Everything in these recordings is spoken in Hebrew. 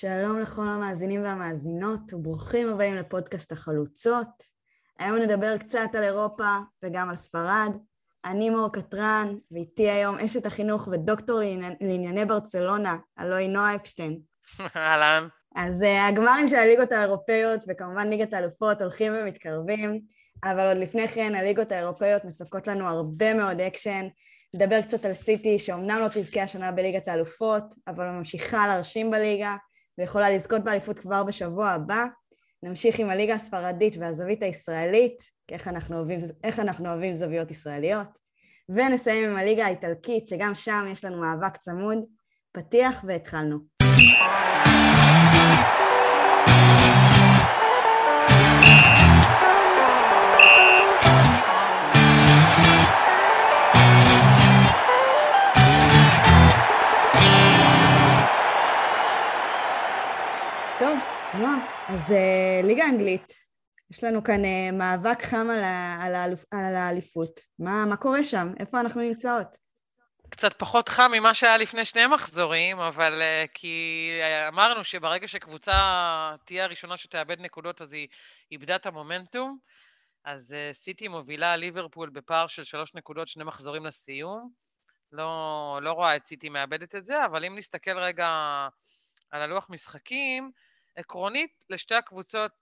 שלום לכל המאזינים והמאזינות, וברוכים הבאים לפודקאסט החלוצות. היום נדבר קצת על אירופה וגם על ספרד. אני מור קטרן, ואיתי היום אשת החינוך ודוקטור לענייני ברצלונה, הלוא נועה אפשטיין. אהלן. אז אה, הגמרים של הליגות האירופאיות, וכמובן ליגת האלופות, הולכים ומתקרבים, אבל עוד לפני כן הליגות האירופאיות מספקות לנו הרבה מאוד אקשן. נדבר קצת על סיטי, שאומנם לא תזכה השנה בליגת האלופות, אבל ממשיכה להרשים בליגה, ויכולה לזכות באליפות כבר בשבוע הבא. נמשיך עם הליגה הספרדית והזווית הישראלית, איך אנחנו אוהבים, איך אנחנו אוהבים זוויות ישראליות. ונסיים עם הליגה האיטלקית, שגם שם יש לנו מאבק צמוד. פתיח והתחלנו. אז uh, ליגה אנגלית, יש לנו כאן uh, מאבק חם על, ה- על, האלופ- על האליפות. מה, מה קורה שם? איפה אנחנו נמצאות? קצת פחות חם ממה שהיה לפני שני מחזורים, אבל uh, כי אמרנו שברגע שקבוצה תהיה הראשונה שתאבד נקודות, אז היא איבדה את המומנטום. אז uh, סיטי מובילה ליברפול בפער של שלוש נקודות, שני מחזורים לסיום. לא, לא רואה את סיטי מאבדת את זה, אבל אם נסתכל רגע על הלוח משחקים, עקרונית, לשתי הקבוצות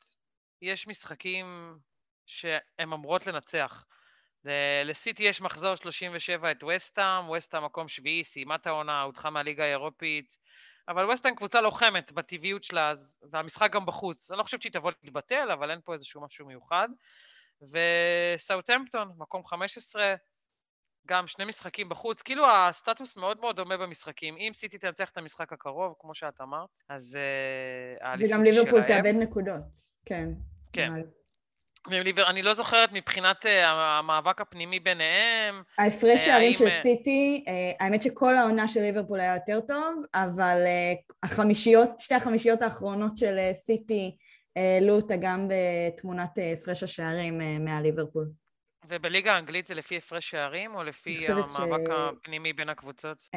יש משחקים שהן אמורות לנצח. לסיטי יש מחזור 37 את וסטאם, וסטאם מקום שביעי, סיימה את העונה, הודחה מהליגה האירופית, אבל וסטאם קבוצה לוחמת בטבעיות שלה, והמשחק גם בחוץ. אני לא חושבת שהיא תבוא להתבטל, אבל אין פה איזשהו משהו מיוחד. וסאוטהמפטון, מקום 15, גם שני משחקים בחוץ, כאילו הסטטוס מאוד מאוד דומה במשחקים. אם סיטי תנצח את המשחק הקרוב, כמו שאת אמרת, אז uh, האליפות שלהם... וגם ליברפול תאבד נקודות, כן. כן. אני לא זוכרת מבחינת uh, המאבק הפנימי ביניהם. ההפרש uh, שערים של סיטי, האמת שכל העונה של ליברפול היה יותר טוב, אבל החמישיות, שתי החמישיות האחרונות של סיטי העלו אותה גם בתמונת הפרש השערים מהליברפול. ובליגה האנגלית זה לפי הפרש שערים, או לפי המאבק ש... הפנימי בין הקבוצות?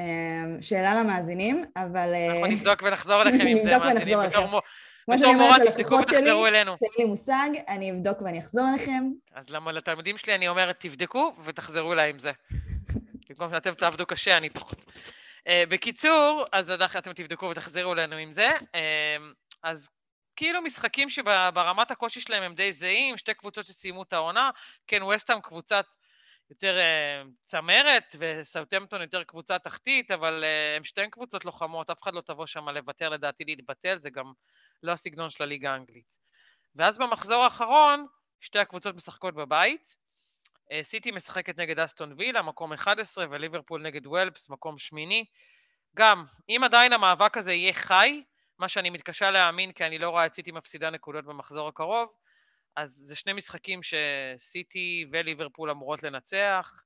שאלה למאזינים, אבל... אנחנו נבדוק ונחזור אליכם עם זה, מאזינים. כמו שאני אומרת ללקוחות שלי, שאין לי מושג, אני אבדוק ואני אחזור אליכם. אז למה לתלמידים שלי אני אומרת, תבדקו ותחזרו אליי עם זה. במקום שאתם תעבדו קשה, אני פחות. בקיצור, אז אתם תבדקו ותחזרו אלינו עם זה. אז כאילו משחקים שברמת הקושי שלהם הם די זהים, שתי קבוצות שסיימו את העונה, כן, וסטהאם קבוצת יותר uh, צמרת, וסאוטמפטון יותר קבוצה תחתית, אבל uh, הם שתיהן קבוצות לוחמות, אף אחד לא תבוא שם לוותר, לדעתי להתבטל, זה גם לא הסגנון של הליגה האנגלית. ואז במחזור האחרון, שתי הקבוצות משחקות בבית. Uh, סיטי משחקת נגד אסטון וילה, מקום 11, וליברפול נגד וולפס, מקום שמיני. גם, אם עדיין המאבק הזה יהיה חי, מה שאני מתקשה להאמין, כי אני לא רואה את סיטי מפסידה נקודות במחזור הקרוב, אז זה שני משחקים שסיטי וליברפול אמורות לנצח.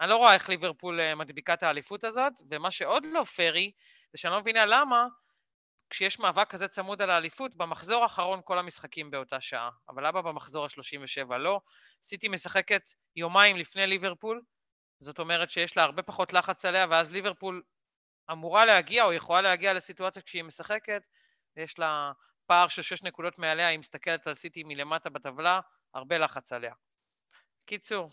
אני לא רואה איך ליברפול מדביקה את האליפות הזאת, ומה שעוד לא פרי, זה שאני לא מבינה למה, כשיש מאבק כזה צמוד על האליפות, במחזור האחרון כל המשחקים באותה שעה, אבל למה במחזור ה-37 לא? סיטי משחקת יומיים לפני ליברפול, זאת אומרת שיש לה הרבה פחות לחץ עליה, ואז ליברפול אמורה להגיע או יכולה להגיע לסיטואציה כשהיא משחקת, ויש לה פער של שש נקודות מעליה, היא מסתכלת על סיטי מלמטה בטבלה, הרבה לחץ עליה. קיצור,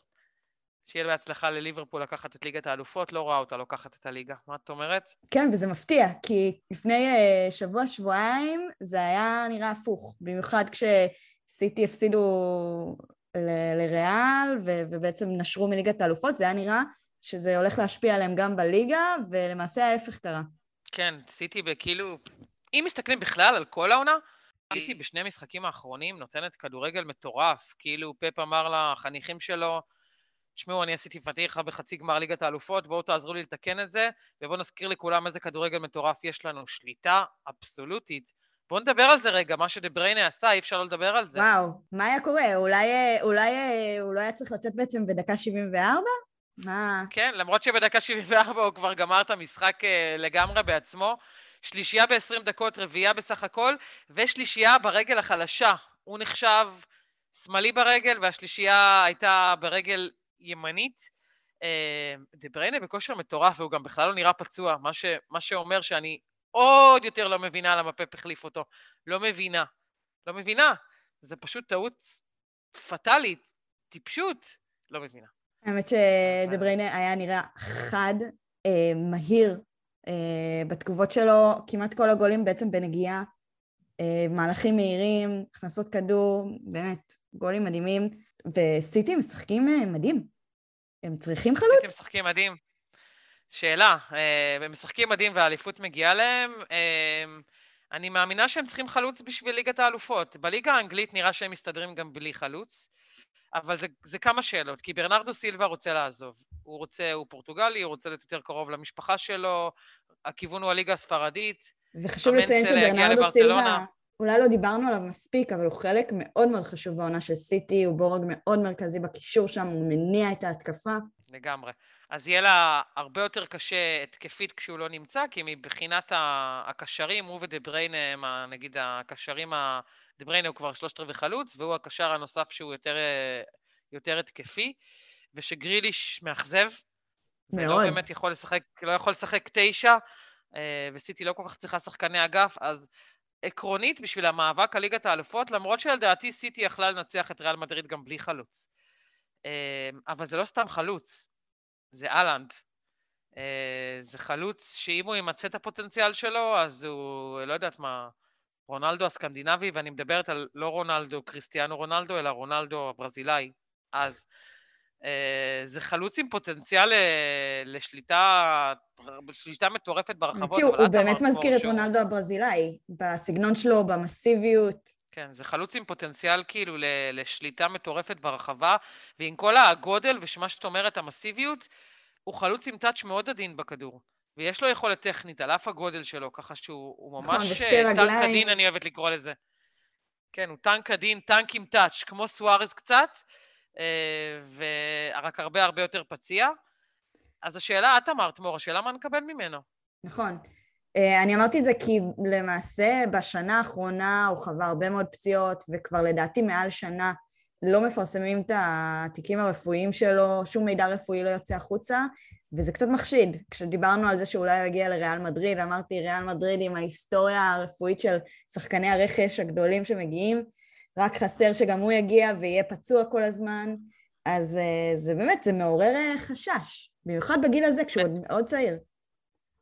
שיהיה בהצלחה לליברפול לקחת את ליגת האלופות, לא רואה אותה לוקחת את הליגה. מה את אומרת? כן, וזה מפתיע, כי לפני uh, שבוע-שבועיים זה היה נראה הפוך, במיוחד כשסיטי הפסידו ל- לריאל ו- ובעצם נשרו מליגת האלופות, זה היה נראה שזה הולך להשפיע עליהם גם בליגה, ולמעשה ההפך קרה. כן, סיטי בכאילו, אם מסתכלים בכלל על כל העונה, סיטי בשני המשחקים האחרונים נותנת כדורגל מטורף, כאילו פפ אמר לחניכים שלו, תשמעו, אני עשיתי פתיחה בחצי גמר ליגת האלופות, בואו תעזרו לי לתקן את זה, ובואו נזכיר לכולם איזה כדורגל מטורף יש לנו, שליטה אבסולוטית. בואו נדבר על זה רגע, מה שדבריינה עשה, אי אפשר לא לדבר על זה. וואו, מה היה קורה? אולי, אולי הוא לא היה צריך לצאת בעצם בדקה 74? מה? כן, למרות שבדקה 74 הוא כבר גמר את המשחק uh, לגמרי בעצמו. שלישייה ב-20 דקות, רביעייה בסך הכל, ושלישייה ברגל החלשה. הוא נחשב שמאלי ברגל, והשלישייה הייתה ברגל ימנית. Uh, דה בריינה בכושר מטורף, והוא גם בכלל לא נראה פצוע, מה, ש, מה שאומר שאני עוד יותר לא מבינה למה פפ החליף אותו. לא מבינה. לא מבינה. זה פשוט טעות פטאלית, טיפשות. לא מבינה. האמת שדבריינה היה נראה חד, אה, מהיר, אה, בתגובות שלו, כמעט כל הגולים בעצם בנגיעה, אה, מהלכים מהירים, הכנסות כדור, באמת, גולים מדהימים, וסיטי משחקים אה, מדהים. הם צריכים חלוץ? סיטי משחקים מדהים. שאלה, הם משחקים מדהים והאליפות מגיעה להם. אני מאמינה שהם צריכים חלוץ בשביל ליגת האלופות. בליגה האנגלית נראה שהם מסתדרים גם בלי חלוץ, אבל זה, זה כמה שאלות, כי ברנרדו סילבה רוצה לעזוב. הוא רוצה, הוא פורטוגלי, הוא רוצה להיות יותר קרוב למשפחה שלו, הכיוון הוא הליגה הספרדית. וחשוב לציין שברנרדו סילבה, אולי לא דיברנו עליו מספיק, אבל הוא חלק מאוד מאוד חשוב בעונה של סיטי, הוא בורג מאוד מרכזי בקישור שם, הוא מניע את ההתקפה. לגמרי. אז יהיה לה הרבה יותר קשה התקפית כשהוא לא נמצא, כי מבחינת הקשרים, הוא ודה בריינה הם נגיד הקשרים, דה בריינה הוא כבר שלושת רבעי חלוץ, והוא הקשר הנוסף שהוא יותר, יותר התקפי, ושגריליש מאכזב. מאוד. ולא באמת יכול לשחק, לא יכול לשחק תשע, אה, וסיטי לא כל כך צריכה שחקני אגף, אז עקרונית בשביל המאבק על ליגת האלופות, למרות שלדעתי סיטי יכלה לנצח את ריאל מדריד גם בלי חלוץ. אה, אבל זה לא סתם חלוץ, זה אהלנד. אה, זה חלוץ שאם הוא ימצא את הפוטנציאל שלו, אז הוא, לא יודעת מה, רונלדו הסקנדינבי, ואני מדברת על לא רונלדו קריסטיאנו רונלדו, אלא רונלדו הברזילאי. אז אה, זה חלוץ עם פוטנציאל אה, לשליטה, שליטה מטורפת ברחבות. הוא באמת מזכיר את רונלדו הברזילאי, בסגנון שלו, במסיביות. כן, זה חלוץ עם פוטנציאל כאילו לשליטה מטורפת ברחבה, ועם כל הגודל ושמה שאת אומרת, המסיביות, הוא חלוץ עם טאץ' מאוד עדין בכדור. ויש לו יכולת טכנית על אף הגודל שלו, ככה שהוא נכון, ממש אה, טנק עדין, אני אוהבת לקרוא לזה. כן, הוא טנק עדין, טנק עם טאץ', כמו סוארז קצת, אה, ורק הרבה הרבה יותר פציע. אז השאלה, את אמרת, מור, השאלה מה נקבל ממנו. נכון. אה, אני אמרתי את זה כי למעשה בשנה האחרונה הוא חווה הרבה מאוד פציעות, וכבר לדעתי מעל שנה לא מפרסמים את התיקים הרפואיים שלו, שום מידע רפואי לא יוצא החוצה, וזה קצת מחשיד. כשדיברנו על זה שאולי הוא יגיע לריאל מדריד, אמרתי ריאל מדריד עם ההיסטוריה הרפואית של שחקני הרכש הגדולים שמגיעים, רק חסר שגם הוא יגיע ויהיה פצוע כל הזמן, אז אה, זה באמת, זה מעורר אה, חשש, במיוחד בגיל הזה כשהוא עוד צעיר.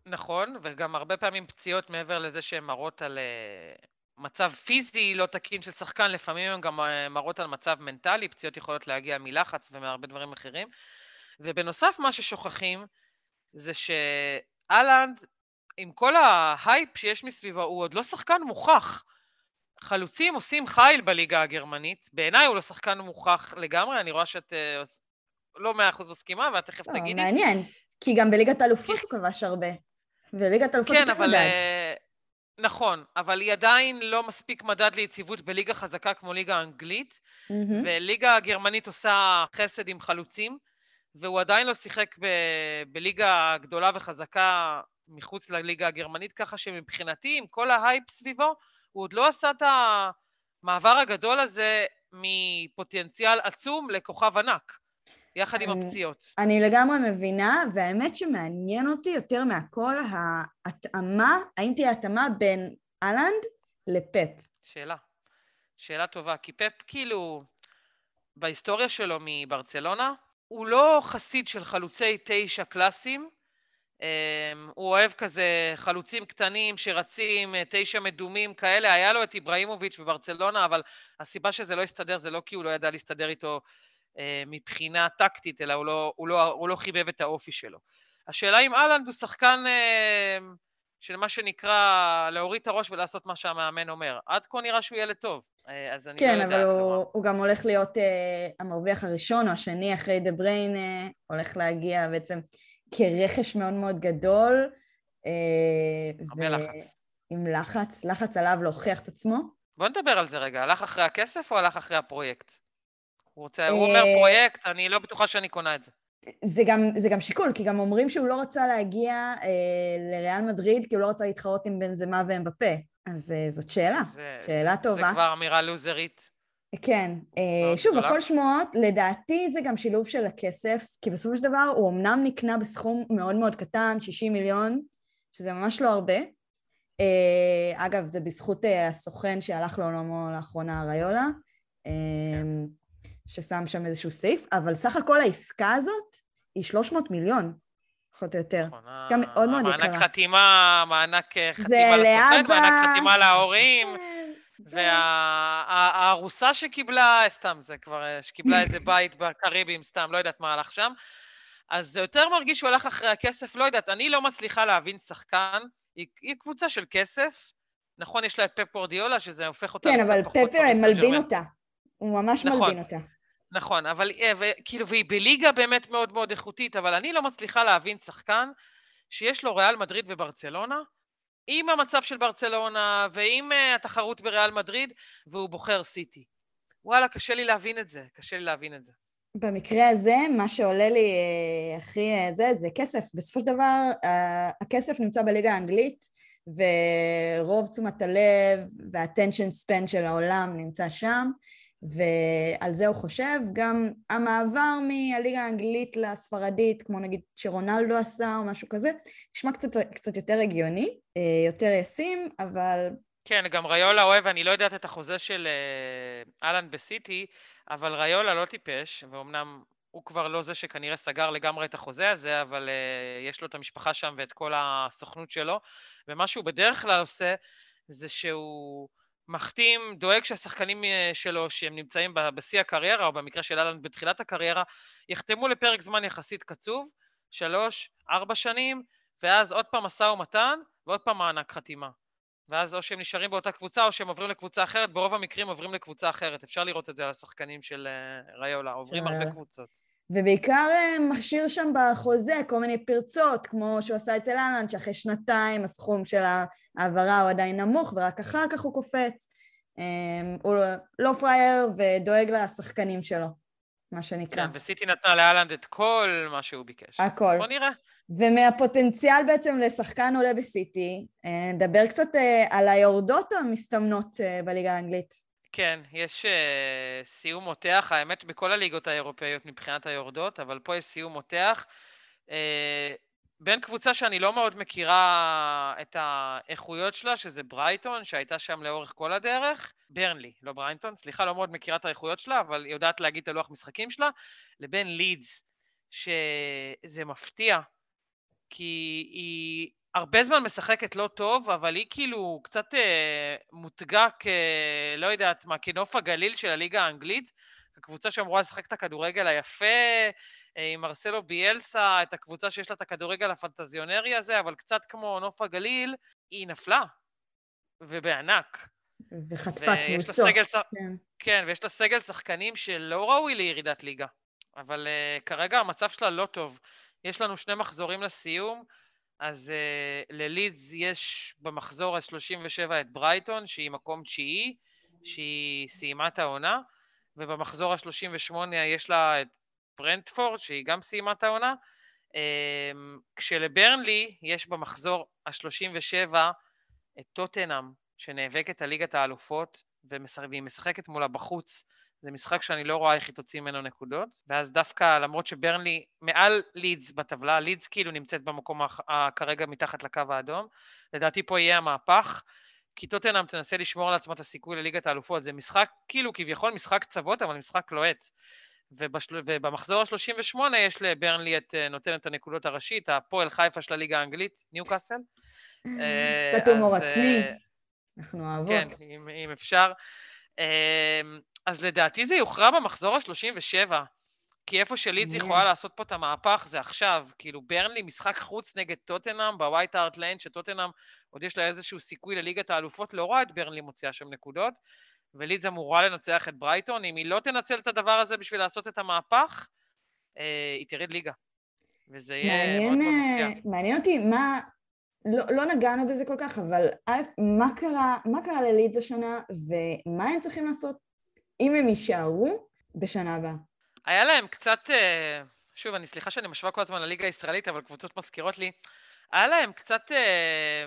נכון, וגם הרבה פעמים פציעות מעבר לזה שהן מראות על uh, מצב פיזי לא תקין של שחקן, לפעמים הן גם uh, מראות על מצב מנטלי, פציעות יכולות להגיע מלחץ ומהרבה דברים אחרים. ובנוסף, מה ששוכחים זה שאלנד, עם כל ההייפ שיש מסביבו, הוא עוד לא שחקן מוכח. חלוצים עושים חיל בליגה הגרמנית. בעיניי הוא לא שחקן מוכח לגמרי, אני רואה שאת uh, לא מאה אחוז מסכימה, ואת תכף לא, תגידי. מעניין, כי גם בליגת האלופות הוא כבש הרבה. וליגת אלופות כן, יותר אבל... מדד. Uh, נכון, אבל היא עדיין לא מספיק מדד ליציבות בליגה חזקה כמו ליגה האנגלית, mm-hmm. וליגה הגרמנית עושה חסד עם חלוצים, והוא עדיין לא שיחק ב- בליגה גדולה וחזקה מחוץ לליגה הגרמנית, ככה שמבחינתי, עם כל ההייפ סביבו, הוא עוד לא עשה את המעבר הגדול הזה מפוטנציאל עצום לכוכב ענק. יחד עם הפציעות. אני לגמרי מבינה, והאמת שמעניין אותי יותר מהכל ההתאמה, האם תהיה התאמה בין אהלנד לפפ? שאלה. שאלה טובה, כי פפ כאילו, בהיסטוריה שלו מברצלונה, הוא לא חסיד של חלוצי תשע קלאסיים, אמ, הוא אוהב כזה חלוצים קטנים שרצים, אה, תשע מדומים כאלה, היה לו את איבראימוביץ' בברצלונה, אבל הסיבה שזה לא הסתדר זה לא כי הוא לא ידע להסתדר איתו מבחינה טקטית, אלא הוא לא, הוא, לא, הוא לא חיבב את האופי שלו. השאלה אם אהלנד הוא שחקן אה, של מה שנקרא להוריד את הראש ולעשות מה שהמאמן אומר. עד כה נראה שהוא ילד טוב, אה, אז אני כן, לא יודעת. כן, אבל הוא, הוא גם הולך להיות אה, המרוויח הראשון או השני אחרי דה בריין, אה, הולך להגיע בעצם כרכש מאוד מאוד גדול. אה, הרבה ו... לחץ. עם לחץ, לחץ עליו להוכיח את עצמו. בוא נדבר על זה רגע, הלך אחרי הכסף או הלך אחרי הפרויקט? הוא, רוצה, הוא אומר אה, פרויקט, אני לא בטוחה שאני קונה את זה. זה גם, זה גם שיקול, כי גם אומרים שהוא לא רצה להגיע אה, לריאל מדריד, כי הוא לא רצה להתחרות עם בנזמה ואמבפה. אז אה, זאת שאלה, זה, שאלה טובה. זה כבר אמירה לוזרית. כן. אה, שוב, הכל שמועות, לדעתי זה גם שילוב של הכסף, כי בסופו של דבר הוא אמנם נקנה בסכום מאוד מאוד קטן, 60 מיליון, שזה ממש לא הרבה, אה, אגב, זה בזכות אה, הסוכן שהלך לעולמו לאחרונה, אריולה, אה, ששם שם איזשהו סעיף, אבל סך הכל העסקה הזאת היא 300 מיליון, פחות או יותר. נכון, עסקה מאוד מאוד יקרה. מענק חתימה, מענק חתימה לסוכן, מענק חתימה להורים. והארוסה שקיבלה, סתם, זה כבר, שקיבלה איזה בית בקריבים, סתם, לא יודעת מה הלך שם. אז זה יותר מרגיש שהוא הלך אחרי הכסף, לא יודעת, אני לא מצליחה להבין שחקן, היא, היא קבוצה של כסף, נכון, יש לה את פפ שזה הופך אותה כן, אבל פפ מלבין אותה, הוא ממש נכון, מלבין אותה. נכון, אבל כאילו, והיא בליגה באמת מאוד מאוד איכותית, אבל אני לא מצליחה להבין שחקן שיש לו ריאל מדריד וברצלונה, עם המצב של ברצלונה ועם uh, התחרות בריאל מדריד, והוא בוחר סיטי. וואלה, קשה לי להבין את זה, קשה לי להבין את זה. במקרה הזה, מה שעולה לי הכי uh, זה, זה כסף. בסופו של דבר, הכסף נמצא בליגה האנגלית, ורוב תשומת הלב והטנשן ספן של העולם נמצא שם. ועל זה הוא חושב. גם המעבר מהליגה האנגלית לספרדית, כמו נגיד שרונלדו עשה או משהו כזה, נשמע קצת, קצת יותר הגיוני, אה, יותר ישים, אבל... כן, גם ריולה אוהב, אני לא יודעת את החוזה של אה, אהלן בסיטי, אבל ריולה לא טיפש, ואומנם הוא כבר לא זה שכנראה סגר לגמרי את החוזה הזה, אבל uh, יש לו את המשפחה שם ואת כל הסוכנות שלו, ומה שהוא בדרך כלל עושה, זה שהוא... מחתים, דואג שהשחקנים אה, שלו, שהם נמצאים בשיא הקריירה, או במקרה של אהלן בתחילת הקריירה, יחתמו לפרק זמן יחסית קצוב, שלוש, ארבע שנים, ואז עוד פעם משא ומתן, ועוד פעם מענק חתימה. ואז או שהם נשארים באותה קבוצה, או שהם עוברים לקבוצה אחרת, ברוב המקרים עוברים לקבוצה אחרת. אפשר לראות את זה על השחקנים של אה, ריולה, עוברים הרבה קבוצות. ובעיקר אה, משאיר שם בחוזה כל מיני פרצות, כמו שהוא עשה אצל אהלן, שאחרי שנתיים הסכום של ההעברה הוא עדיין נמוך, ורק אחר כך הוא קופץ. אה, הוא לא פראייר ודואג לשחקנים שלו, מה שנקרא. כן, וסיטי נתנה לאלנד את כל מה שהוא ביקש. הכל. בוא נראה. ומהפוטנציאל בעצם לשחקן עולה בסיטי, אה, נדבר קצת על היורדות המסתמנות בליגה האנגלית. כן, יש uh, סיום מותח, האמת בכל הליגות האירופאיות מבחינת היורדות, אבל פה יש סיום מותח. Uh, בין קבוצה שאני לא מאוד מכירה את האיכויות שלה, שזה ברייטון, שהייתה שם לאורך כל הדרך, ברנלי, לא ברייטון, סליחה, לא מאוד מכירה את האיכויות שלה, אבל יודעת להגיד את הלוח משחקים שלה, לבין לידס, שזה מפתיע, כי היא הרבה זמן משחקת לא טוב, אבל היא כאילו קצת אה, מותגה כ... לא יודעת מה, כנוף הגליל של הליגה האנגלית. הקבוצה שאמורה לשחק את הכדורגל היפה, אה, עם מרסלו ביאלסה, את הקבוצה שיש לה את הכדורגל הפנטזיונרי הזה, אבל קצת כמו נוף הגליל, היא נפלה, ובענק. וחטפה תבוסות. כן. כן, ויש לה סגל שחקנים שלא ראוי לירידת ליגה. אבל uh, כרגע המצב שלה לא טוב. יש לנו שני מחזורים לסיום, אז uh, ללידס יש במחזור ה-37 את ברייטון, שהיא מקום תשיעי, שהיא סיימה את העונה, ובמחזור ה-38 יש לה את ברנדפורד, שהיא גם סיימה את העונה, uh, כשלברנלי יש במחזור ה-37 את טוטנאם, שנאבקת על ליגת האלופות, והיא משחקת מולה בחוץ, זה משחק שאני לא רואה איך היא תוציא ממנו נקודות, ואז דווקא למרות שברנלי מעל לידס בטבלה, לידס כאילו נמצאת במקום כרגע מתחת לקו האדום, לדעתי פה יהיה המהפך, כי טוטנאם תנסה לשמור על עצמה את הסיכוי לליגת האלופות, זה משחק כאילו כביכול משחק קצוות, אבל משחק לוהט. ובשל... ובמחזור ה-38 יש לברנלי את אה, נותנת הנקודות הראשית, הפועל חיפה של הליגה האנגלית, ניו קאסל. כתוב מור עצמי, אנחנו אוהבות. כן, אם, אם אפשר. אז לדעתי זה יוכרע במחזור ה-37, כי איפה שלידס יכולה לעשות פה את המהפך זה עכשיו. כאילו, ברנלי משחק חוץ נגד טוטנאם בווייט הארט ליין, שטוטנאם עוד יש לה איזשהו סיכוי לליגת האלופות, לא רואה את ברנלי מוציאה שם נקודות, ולידס אמורה לנצח את ברייטון. אם היא לא תנצל את הדבר הזה בשביל לעשות את המהפך, אה, היא תרד ליגה. וזה יהיה מעניין, מאוד מאוד מפתיע. מעניין אותי מה... לא, לא נגענו בזה כל כך, אבל א', מה קרה, מה קרה ללידס השנה, ומה הם צריכים לעשות אם הם יישארו בשנה הבאה. היה להם קצת, אה, שוב, אני סליחה שאני משווה כל הזמן לליגה הישראלית, אבל קבוצות מזכירות לי, היה להם קצת אה,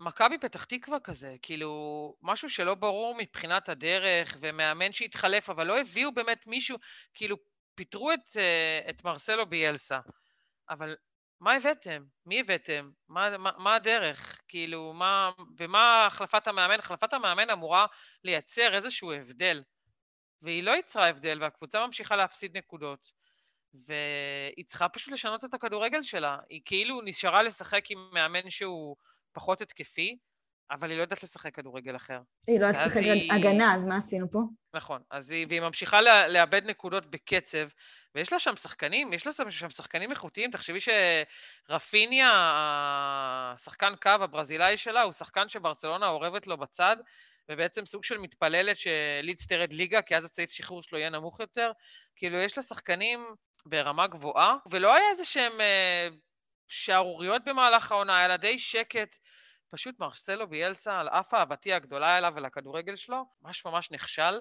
מכבי פתח תקווה כזה, כאילו, משהו שלא ברור מבחינת הדרך, ומאמן שהתחלף, אבל לא הביאו באמת מישהו, כאילו, פיטרו את, אה, את מרסלו ביאלסה, אבל מה הבאתם? מי הבאתם? מה, מה, מה הדרך? כאילו, מה... ומה החלפת המאמן? החלפת המאמן אמורה לייצר איזשהו הבדל. והיא לא יצרה הבדל, והקבוצה ממשיכה להפסיד נקודות. והיא צריכה פשוט לשנות את הכדורגל שלה. היא כאילו נשארה לשחק עם מאמן שהוא פחות התקפי, אבל היא לא יודעת לשחק כדורגל אחר. היא לא יודעת לשחק היא... הגנה, אז מה עשינו פה? נכון, אז היא, והיא ממשיכה לאבד נקודות בקצב, ויש לה שם שחקנים, יש לה שם שחקנים איכותיים. תחשבי שרפיניה, השחקן קו הברזילאי שלה, הוא שחקן שברצלונה אורבת לו בצד, ובעצם סוג של מתפללת שלידס תרד ליגה, כי אז הסעיף שחרור שלו יהיה נמוך יותר. כאילו, יש לה שחקנים ברמה גבוהה, ולא היה איזה שהם אה, שערוריות במהלך העונה, היה לה די שקט. פשוט מרסלו ביאלסה, על אף אהבתי הגדולה אליו ולכדורגל שלו, ממש ממש נכשל,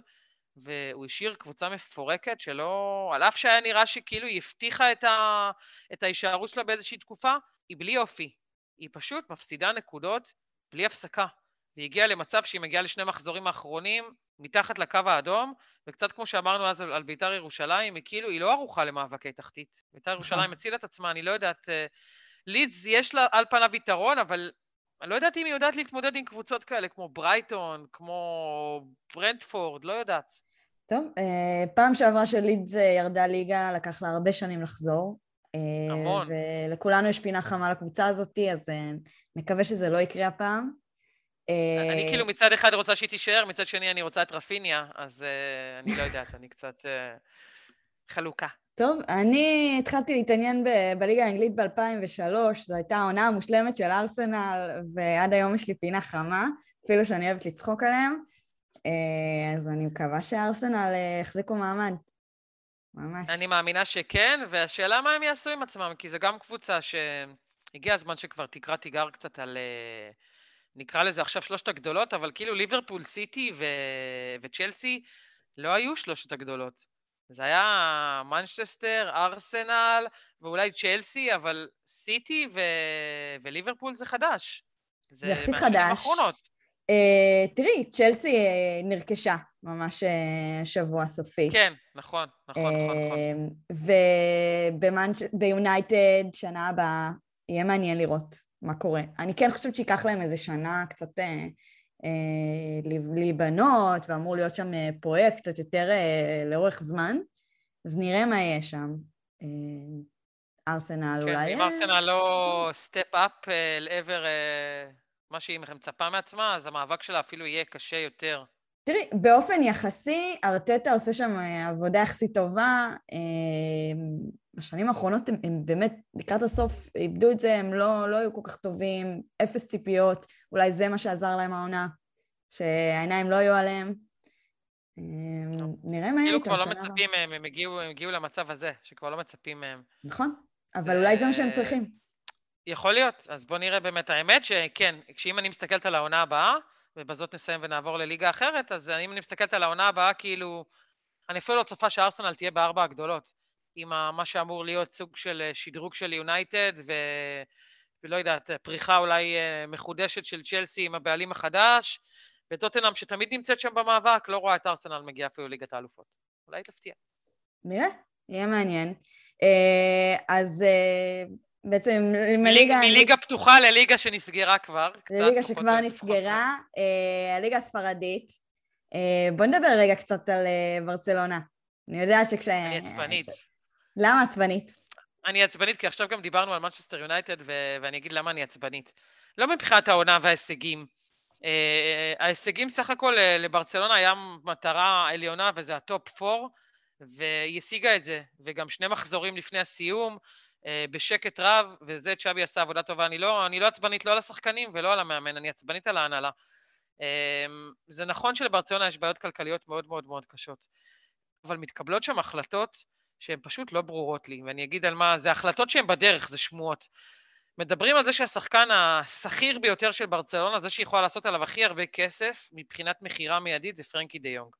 והוא השאיר קבוצה מפורקת שלא... על אף שהיה נראה שכאילו היא הבטיחה את, ה... את ההישארות שלה באיזושהי תקופה, היא בלי אופי. היא פשוט מפסידה נקודות בלי הפסקה. והיא הגיעה למצב שהיא מגיעה לשני מחזורים האחרונים, מתחת לקו האדום, וקצת כמו שאמרנו אז על, על בית"ר ירושלים, היא כאילו, היא לא ערוכה למאבקי תחתית. בית"ר ירושלים נכון. הצילה את עצמה, אני לא יודעת... אה, לידס יש לה על פניו יתרון, אבל אני לא יודעת אם היא יודעת להתמודד עם קבוצות כאלה, כמו ברייטון, כמו ברנדפורד, לא יודעת. טוב, אה, פעם שעברה שלידס ירדה ליגה, לקח לה הרבה שנים לחזור. אה, המון. ולכולנו יש פינה חמה לקבוצה הזאת, אז נקווה שזה לא יקרה הפעם. אני כאילו מצד אחד רוצה שהיא תישאר, מצד שני אני רוצה את רפיניה, אז אני לא יודעת, אני קצת חלוקה. טוב, אני התחלתי להתעניין ב- בליגה האנגלית ב-2003, זו הייתה העונה המושלמת של ארסנל, ועד היום יש לי פינה חמה, אפילו שאני אוהבת לצחוק עליהם, אה, אז אני מקווה שארסנל אה, יחזיקו מעמד. ממש. אני מאמינה שכן, והשאלה מה הם יעשו עם עצמם, כי זו גם קבוצה שהגיע הזמן שכבר תקרא תיגר קצת על... אה, נקרא לזה עכשיו שלושת הגדולות, אבל כאילו ליברפול, סיטי ו... וצ'לסי לא היו שלושת הגדולות. זה היה מנצ'סטר, ארסנל ואולי צ'לסי, אבל סיטי ו... וליברפול זה חדש. זה יחסית חדש. Uh, תראי, צ'לסי uh, נרכשה ממש uh, שבוע סופי. כן, נכון, נכון, uh, נכון, נכון. וביונייטד, שנה הבאה, יהיה מעניין לראות מה קורה. אני כן חושבת שייקח להם איזה שנה קצת uh, אה, להיבנות, ואמור להיות שם אה, פרויקט קצת יותר אה, לאורך זמן, אז נראה מה יהיה שם. ארסנל כן, אולי... כן, אם ארסנל לא סטפ אפ לעבר מה שהיא מצפה מעצמה, אז המאבק שלה אפילו יהיה קשה יותר. תראי, באופן יחסי, ארטטה עושה שם עבודה יחסית טובה. בשנים האחרונות הם, הם באמת, לקראת הסוף, איבדו את זה, הם לא, לא היו כל כך טובים, אפס ציפיות, אולי זה מה שעזר להם העונה, שהעיניים לא היו עליהם. אמ, נראה מה יהיה איתם. כאילו כבר לא מצפים מהם, הם הגיעו, הם הגיעו למצב הזה, שכבר לא מצפים מהם. נכון, אבל אולי זה מה שהם צריכים. יכול להיות, אז בואו נראה באמת. האמת שכן, כשאם אני מסתכלת על העונה הבאה, ובזאת נסיים ונעבור לליגה אחרת, אז אם אני מסתכלת על העונה הבאה, כאילו, אני אפילו לא צופה שארסנל תהיה בארבע הגדולות. עם מה שאמור להיות סוג של אה, שדרוג של יונייטד, ו... ולא יודעת, פריחה אולי אה, מחודשת של צ'לסי עם הבעלים החדש, וטוטנאם שתמיד נמצאת שם במאבק, לא רואה את ארסנל מגיעה אפילו ליגת האלופות. אולי תפתיע. נראה, יהיה מעניין. אה, אז בעצם מליגה... מליגה פתוחה לליגה שנסגרה כבר. לליגה שכבר נסגרה, הליגה הספרדית. בוא נדבר רגע קצת על ברצלונה. אני יודעת שכש... אני עצבנית. למה עצבנית? אני עצבנית כי עכשיו גם דיברנו על מנצ'סטר יונייטד ואני אגיד למה אני עצבנית. לא מבחינת העונה וההישגים. ההישגים סך הכל לברצלונה היה מטרה עליונה וזה ה top 4 והיא השיגה את זה וגם שני מחזורים לפני הסיום בשקט רב וזה צ'אבי עשה עבודה טובה. אני לא, אני לא עצבנית לא על השחקנים ולא על המאמן, אני עצבנית על ההנהלה. Uh, זה נכון שלברצלונה יש בעיות כלכליות מאוד מאוד מאוד קשות, אבל מתקבלות שם החלטות שהן פשוט לא ברורות לי, ואני אגיד על מה, זה החלטות שהן בדרך, זה שמועות. מדברים על זה שהשחקן השכיר ביותר של ברצלונה, זה שיכולה לעשות עליו הכי הרבה כסף מבחינת מכירה מיידית, זה פרנקי דה יונג.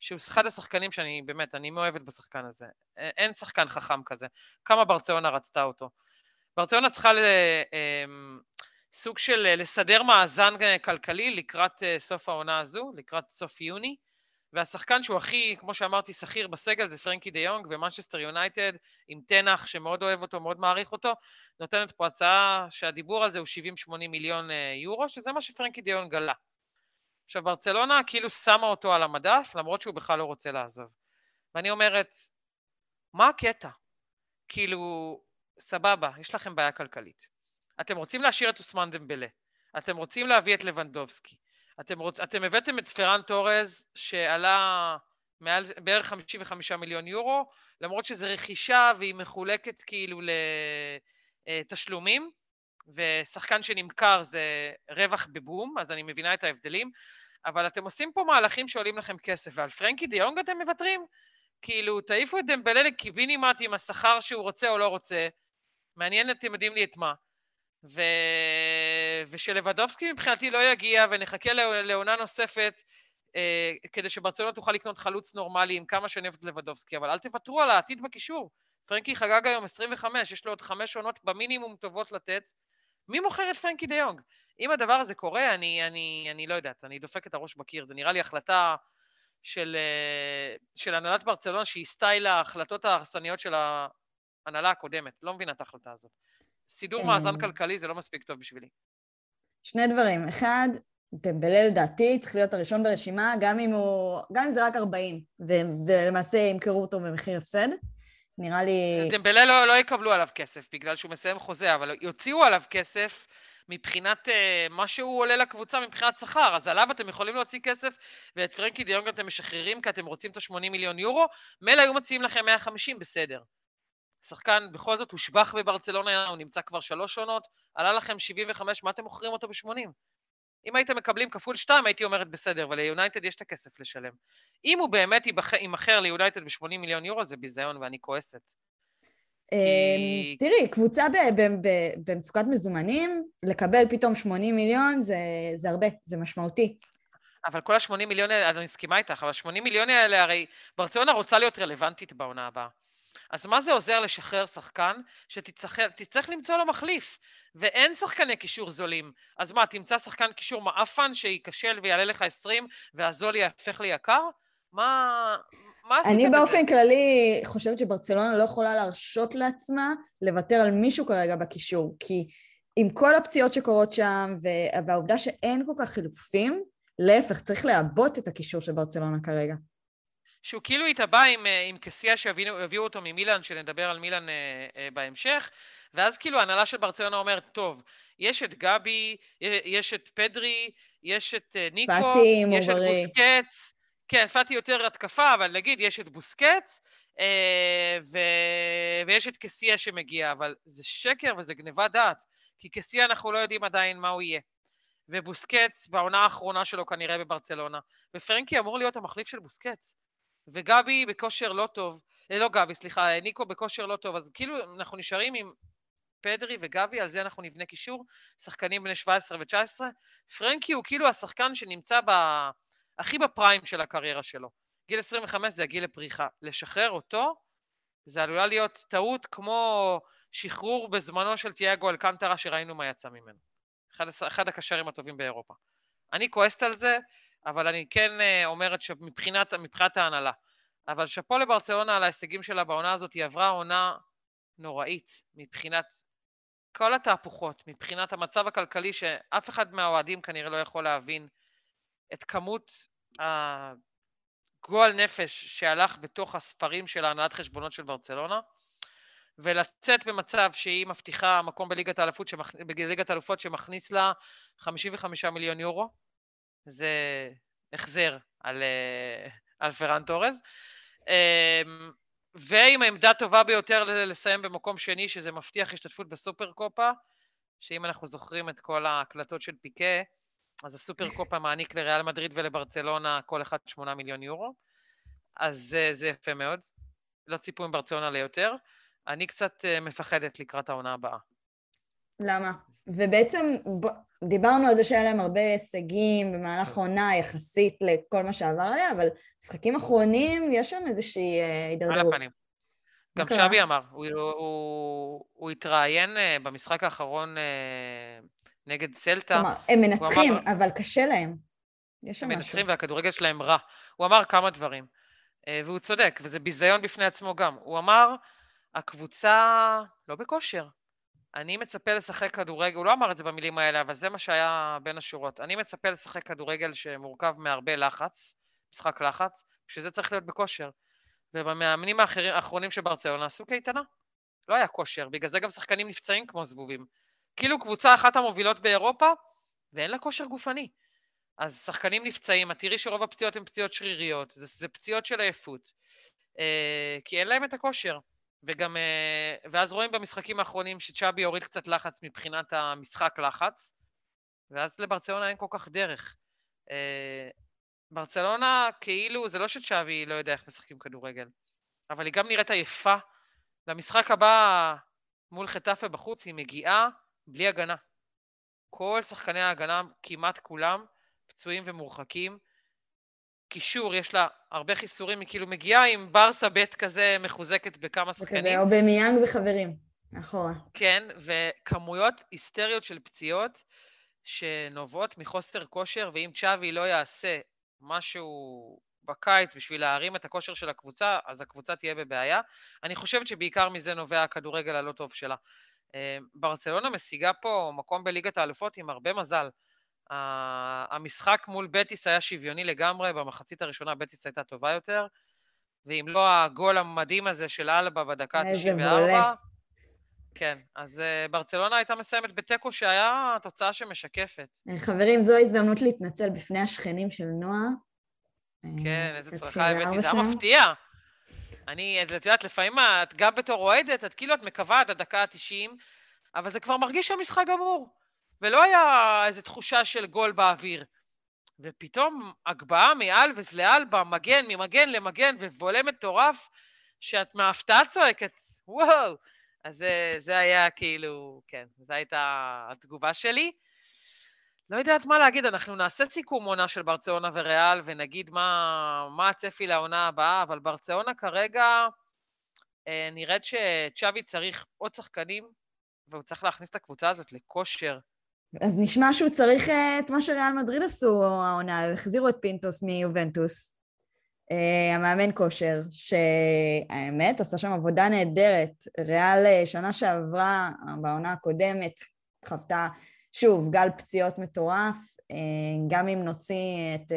שהוא אחד השחקנים שאני, באמת, אני מאוהבת בשחקן הזה. אין שחקן חכם כזה. כמה ברצלונה רצתה אותו. ברצלונה צריכה ל... אמ, סוג של לסדר מאזן כלכלי לקראת אה, סוף העונה הזו, לקראת סוף יוני, והשחקן שהוא הכי, כמו שאמרתי, סחיר בסגל זה פרנקי דה יונג, ומנצ'סטר יונייטד עם תנח שמאוד אוהב אותו, מאוד מעריך אותו, נותנת פה הצעה שהדיבור על זה הוא 70-80 מיליון אה, יורו, שזה מה שפרנקי דה יונג גלה. עכשיו, ברצלונה כאילו שמה אותו על המדף, למרות שהוא בכלל לא רוצה לעזוב. ואני אומרת, מה הקטע? כאילו, סבבה, יש לכם בעיה כלכלית. אתם רוצים להשאיר את אוסמן דמבלה, אתם רוצים להביא את לבנדובסקי, אתם, רוצ... אתם הבאתם את פרן טורז שעלה מעל בערך 55 מיליון יורו, למרות שזו רכישה והיא מחולקת כאילו לתשלומים, ושחקן שנמכר זה רווח בבום, אז אני מבינה את ההבדלים, אבל אתם עושים פה מהלכים שעולים לכם כסף, ועל פרנקי דיונג אתם מוותרים? כאילו, תעיפו את דמבלה לקיבינימט עם השכר שהוא רוצה או לא רוצה, מעניין אתם יודעים לי את מה. ו... ושלבדובסקי מבחינתי לא יגיע ונחכה לעונה נוספת אה, כדי שברצלונה תוכל לקנות חלוץ נורמלי עם כמה שאני אוהבת לבדובסקי, אבל אל תוותרו על העתיד בקישור. פרנקי חגג היום 25, יש לו עוד חמש עונות במינימום טובות לתת. מי מוכר את פרנקי דיונג? אם הדבר הזה קורה, אני, אני, אני לא יודעת, אני דופק את הראש בקיר. זה נראה לי החלטה של, אה, של הנהלת ברצלונה שהיא סטייל ההחלטות ההרסניות של ההנהלה הקודמת. לא מבינה את ההחלטה הזאת. סידור מאזן אה. כלכלי זה לא מספיק טוב בשבילי. שני דברים. אחד, דמבלה לדעתי צריך להיות הראשון ברשימה, גם אם, הוא, גם אם זה רק 40, ו, ולמעשה ימכרו אותו במחיר הפסד. נראה לי... דמבלה לא, לא יקבלו עליו כסף בגלל שהוא מסיים חוזה, אבל יוציאו עליו כסף מבחינת uh, מה שהוא עולה לקבוצה מבחינת שכר, אז עליו אתם יכולים להוציא כסף, ואת פרנקי דיונג אתם משחררים כי אתם רוצים את ה-80 מיליון יורו, מילא היו מציעים לכם 150, בסדר. שחקן בכל זאת הושבח בברצלונה, הוא נמצא כבר שלוש עונות, עלה לכם 75, מה אתם מוכרים אותו ב-80? אם הייתם מקבלים כפול שתיים, הייתי אומרת בסדר, וליונייטד יש את הכסף לשלם. אם הוא באמת יימכר ליונייטד ב-80 מיליון יורו, זה ביזיון ואני כועסת. אמ, תראי, קבוצה במצוקת מזומנים, לקבל פתאום 80 מיליון זה הרבה, זה משמעותי. אבל כל ה-80 מיליון האלה, אני מסכימה איתך, אבל 80 מיליון האלה, הרי ברצלונה רוצה להיות רלוונטית בעונה הבאה. אז מה זה עוזר לשחרר שחקן שתצטרך למצוא לו מחליף? ואין שחקני קישור זולים. אז מה, תמצא שחקן קישור מעפן שייכשל ויעלה לך 20 והזול יהפך ליקר? מה... מה עשית אני באופן בזה? כללי חושבת שברצלונה לא יכולה להרשות לעצמה לוותר על מישהו כרגע בקישור, כי עם כל הפציעות שקורות שם והעובדה שאין כל כך חילופים, להפך, צריך לעבות את הקישור של ברצלונה כרגע. שהוא כאילו התאבע עם, אה, עם קסיה שהביאו אותו ממילאן, שנדבר על מילאן אה, אה, בהמשך, ואז כאילו ההנהלה של ברצלונה אומרת, טוב, יש את גבי, יש את פדרי, יש את ניקו, פאטי, יש מוברי. את בוסקץ, כן, פאטי יותר התקפה, אבל נגיד, יש את בוסקץ, ו... ויש את קסיה שמגיע, אבל זה שקר וזה גניבת דעת, כי קסיה אנחנו לא יודעים עדיין מה הוא יהיה. ובוסקץ בעונה האחרונה שלו כנראה בברצלונה, ופרנקי אמור להיות המחליף של בוסקץ. וגבי בכושר לא טוב, אה, לא גבי, סליחה, ניקו בכושר לא טוב, אז כאילו אנחנו נשארים עם פדרי וגבי, על זה אנחנו נבנה קישור, שחקנים בני 17 ו-19. פרנקי הוא כאילו השחקן שנמצא ב... הכי בפריים של הקריירה שלו. גיל 25 זה הגיל לפריחה. לשחרר אותו, זה עלולה להיות טעות כמו שחרור בזמנו של תיאגו אלקנטרה שראינו מה יצא ממנו. אחד, אחד הקשרים הטובים באירופה. אני כועסת על זה, אבל אני כן אה, אומרת שמבחינת מבחינת ההנהלה. אבל שאפו לברצלונה על ההישגים שלה בעונה הזאת, היא עברה עונה נוראית מבחינת כל התהפוכות, מבחינת המצב הכלכלי שאף אחד מהאוהדים כנראה לא יכול להבין את כמות הגועל נפש שהלך בתוך הספרים של ההנהלת חשבונות של ברצלונה, ולצאת במצב שהיא מבטיחה מקום בליגת האלופות שמכ... בליגת האלופות שמכניס לה 55 מיליון יורו, זה החזר על, אה, על פרן תורז. אמ, ועם העמדה הטובה ביותר לסיים במקום שני, שזה מבטיח השתתפות בסופר קופה, שאם אנחנו זוכרים את כל ההקלטות של פיקה, אז הסופר קופה מעניק לריאל מדריד ולברצלונה כל אחד 8 מיליון יורו, אז זה, זה יפה מאוד. לא ציפו עם ברצלונה ליותר. אני קצת אה, מפחדת לקראת העונה הבאה. למה? ובעצם דיברנו על זה שהיה להם הרבה הישגים במהלך העונה יחסית לכל מה שעבר עליה, אבל משחקים אחרונים יש שם איזושהי אה, הידרדרות. על הפנים. גם שווי אמר, הוא, הוא, הוא, הוא התראיין אה, במשחק האחרון אה, נגד סלטה. כלומר, הם מנצחים, אמר... אבל קשה להם. יש שם הם משהו. מנצחים והכדורגל שלהם רע. הוא אמר כמה דברים, והוא צודק, וזה ביזיון בפני עצמו גם. הוא אמר, הקבוצה לא בכושר. אני מצפה לשחק כדורגל, הוא לא אמר את זה במילים האלה, אבל זה מה שהיה בין השורות. אני מצפה לשחק כדורגל שמורכב מהרבה לחץ, משחק לחץ, בשביל זה צריך להיות בכושר. ובמאמנים האחרים, האחרונים של ברצלונה עשו קייטנה. לא היה כושר, בגלל זה גם שחקנים נפצעים כמו זבובים. כאילו קבוצה אחת המובילות באירופה, ואין לה כושר גופני. אז שחקנים נפצעים, את תראי שרוב הפציעות הן פציעות שריריות, זה, זה פציעות של עייפות. אה, כי אין להם את הכושר. וגם, אה, ואז רואים במשחקים האחרונים שצ'אבי הוריד קצת לחץ מבחינת המשחק לחץ, ואז לברצלונה אין כל כך דרך. אה, ברצלונה כאילו, זה לא שצ'אבי לא יודע איך משחקים כדורגל, אבל היא גם נראית עייפה. למשחק הבא מול חטאפה בחוץ היא מגיעה בלי הגנה. כל שחקני ההגנה, כמעט כולם, פצועים ומורחקים. קישור, יש לה הרבה חיסורים, היא כאילו מגיעה עם ברסה ב' כזה מחוזקת בכמה שחקנים. או במיאנג וחברים, מאחורה. כן, וכמויות היסטריות של פציעות שנובעות מחוסר כושר, ואם צ'אבי לא יעשה משהו בקיץ בשביל להרים את הכושר של הקבוצה, אז הקבוצה תהיה בבעיה. אני חושבת שבעיקר מזה נובע הכדורגל הלא טוב שלה. אה, ברצלונה משיגה פה מקום בליגת האלופות עם הרבה מזל. המשחק מול בטיס היה שוויוני לגמרי, במחצית הראשונה בטיס הייתה טובה יותר, ואם לא הגול המדהים הזה של אלבה בדקה איזה ה-94, וולה. כן, אז uh, ברצלונה הייתה מסיימת בתיקו שהיה תוצאה שמשקפת. אה, חברים, זו הזדמנות להתנצל בפני השכנים של נועה. אה, כן, איזה בת צרחה הבאתי, 74 זה היה. מפתיע. אני, את יודעת, לפעמים את גם בתור אוהדת, את כאילו את מקווה עד הדקה ה-90, אבל זה כבר מרגיש שהמשחק גמור. ולא היה איזו תחושה של גול באוויר. ופתאום הגבהה מעל וזלעל במגן, ממגן למגן, ווולה מטורף, שאת מההפתעה צועקת, וואו. אז זה, זה היה כאילו, כן, זו הייתה התגובה שלי. לא יודעת מה להגיד, אנחנו נעשה סיכום עונה של ברצלונה וריאל ונגיד מה, מה הצפי לעונה הבאה, אבל ברצלונה כרגע אה, נראית שצ'אבי צריך עוד שחקנים, והוא צריך להכניס את הקבוצה הזאת לכושר. אז נשמע שהוא צריך אה, את מה שריאל מדריד עשו העונה, החזירו את פינטוס מיובנטוס, אה, המאמן כושר, שהאמת עשה שם עבודה נהדרת. ריאל אה, שנה שעברה, בעונה הקודמת, חוותה שוב גל פציעות מטורף, גם אם נוציא את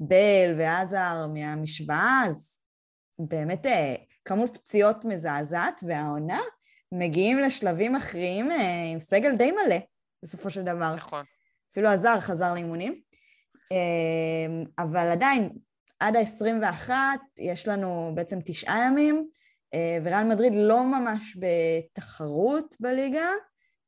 בל ועזר מהמשוואה, אז באמת כמות פציעות מזעזעת, והעונה מגיעים לשלבים אחרים עם סגל די מלא. בסופו של דבר. נכון. אפילו הזר חזר לאימונים. אמ, אבל עדיין, עד ה-21 יש לנו בעצם תשעה ימים, אה, וריאל מדריד לא ממש בתחרות בליגה.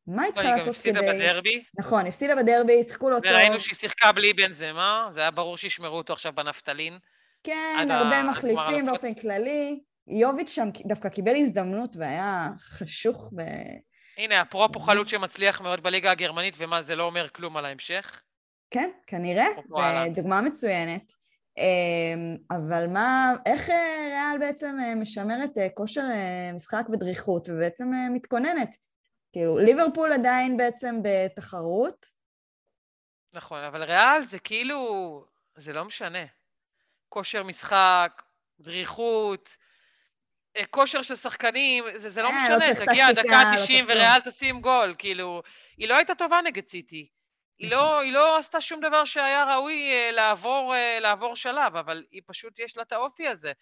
מה היא צריכה היא גם לעשות הפסידה כדי... בדרבי, נכון, הפסידה בדרבי, שיחקו לא טוב. וראינו שהיא שיחקה בלי בנזמה, זה היה ברור שישמרו אותו עכשיו בנפטלין. כן, הרבה מחליפים. באופן כללי. יוביץ' שם דווקא קיבל הזדמנות והיה חשוך ב... הנה, אפרופו חלוץ שמצליח מאוד בליגה הגרמנית, ומה, זה לא אומר כלום על ההמשך? כן, כנראה, זו. דוגמה מצוינת. אמ, אבל מה, איך אה, ריאל בעצם אה, משמרת אה, כושר משחק ודריכות, ובעצם מתכוננת? כאילו, ליברפול עדיין בעצם בתחרות, נכון, אבל ריאל זה כאילו, זה לא משנה. כושר משחק, דריכות, כושר של שחקנים, זה, זה לא אה, לא משנה, צריך תגיע דקה לא 90 צריך כלום. וריאל תשים גול, כאילו, היא לא הייתה טובה נגד סיטי. היא לא, היא לא עשתה שום דבר שהיה ראוי אה, לעבור, אה, לעבור שלב, אבל היא פשוט, יש לה את האופי הזה.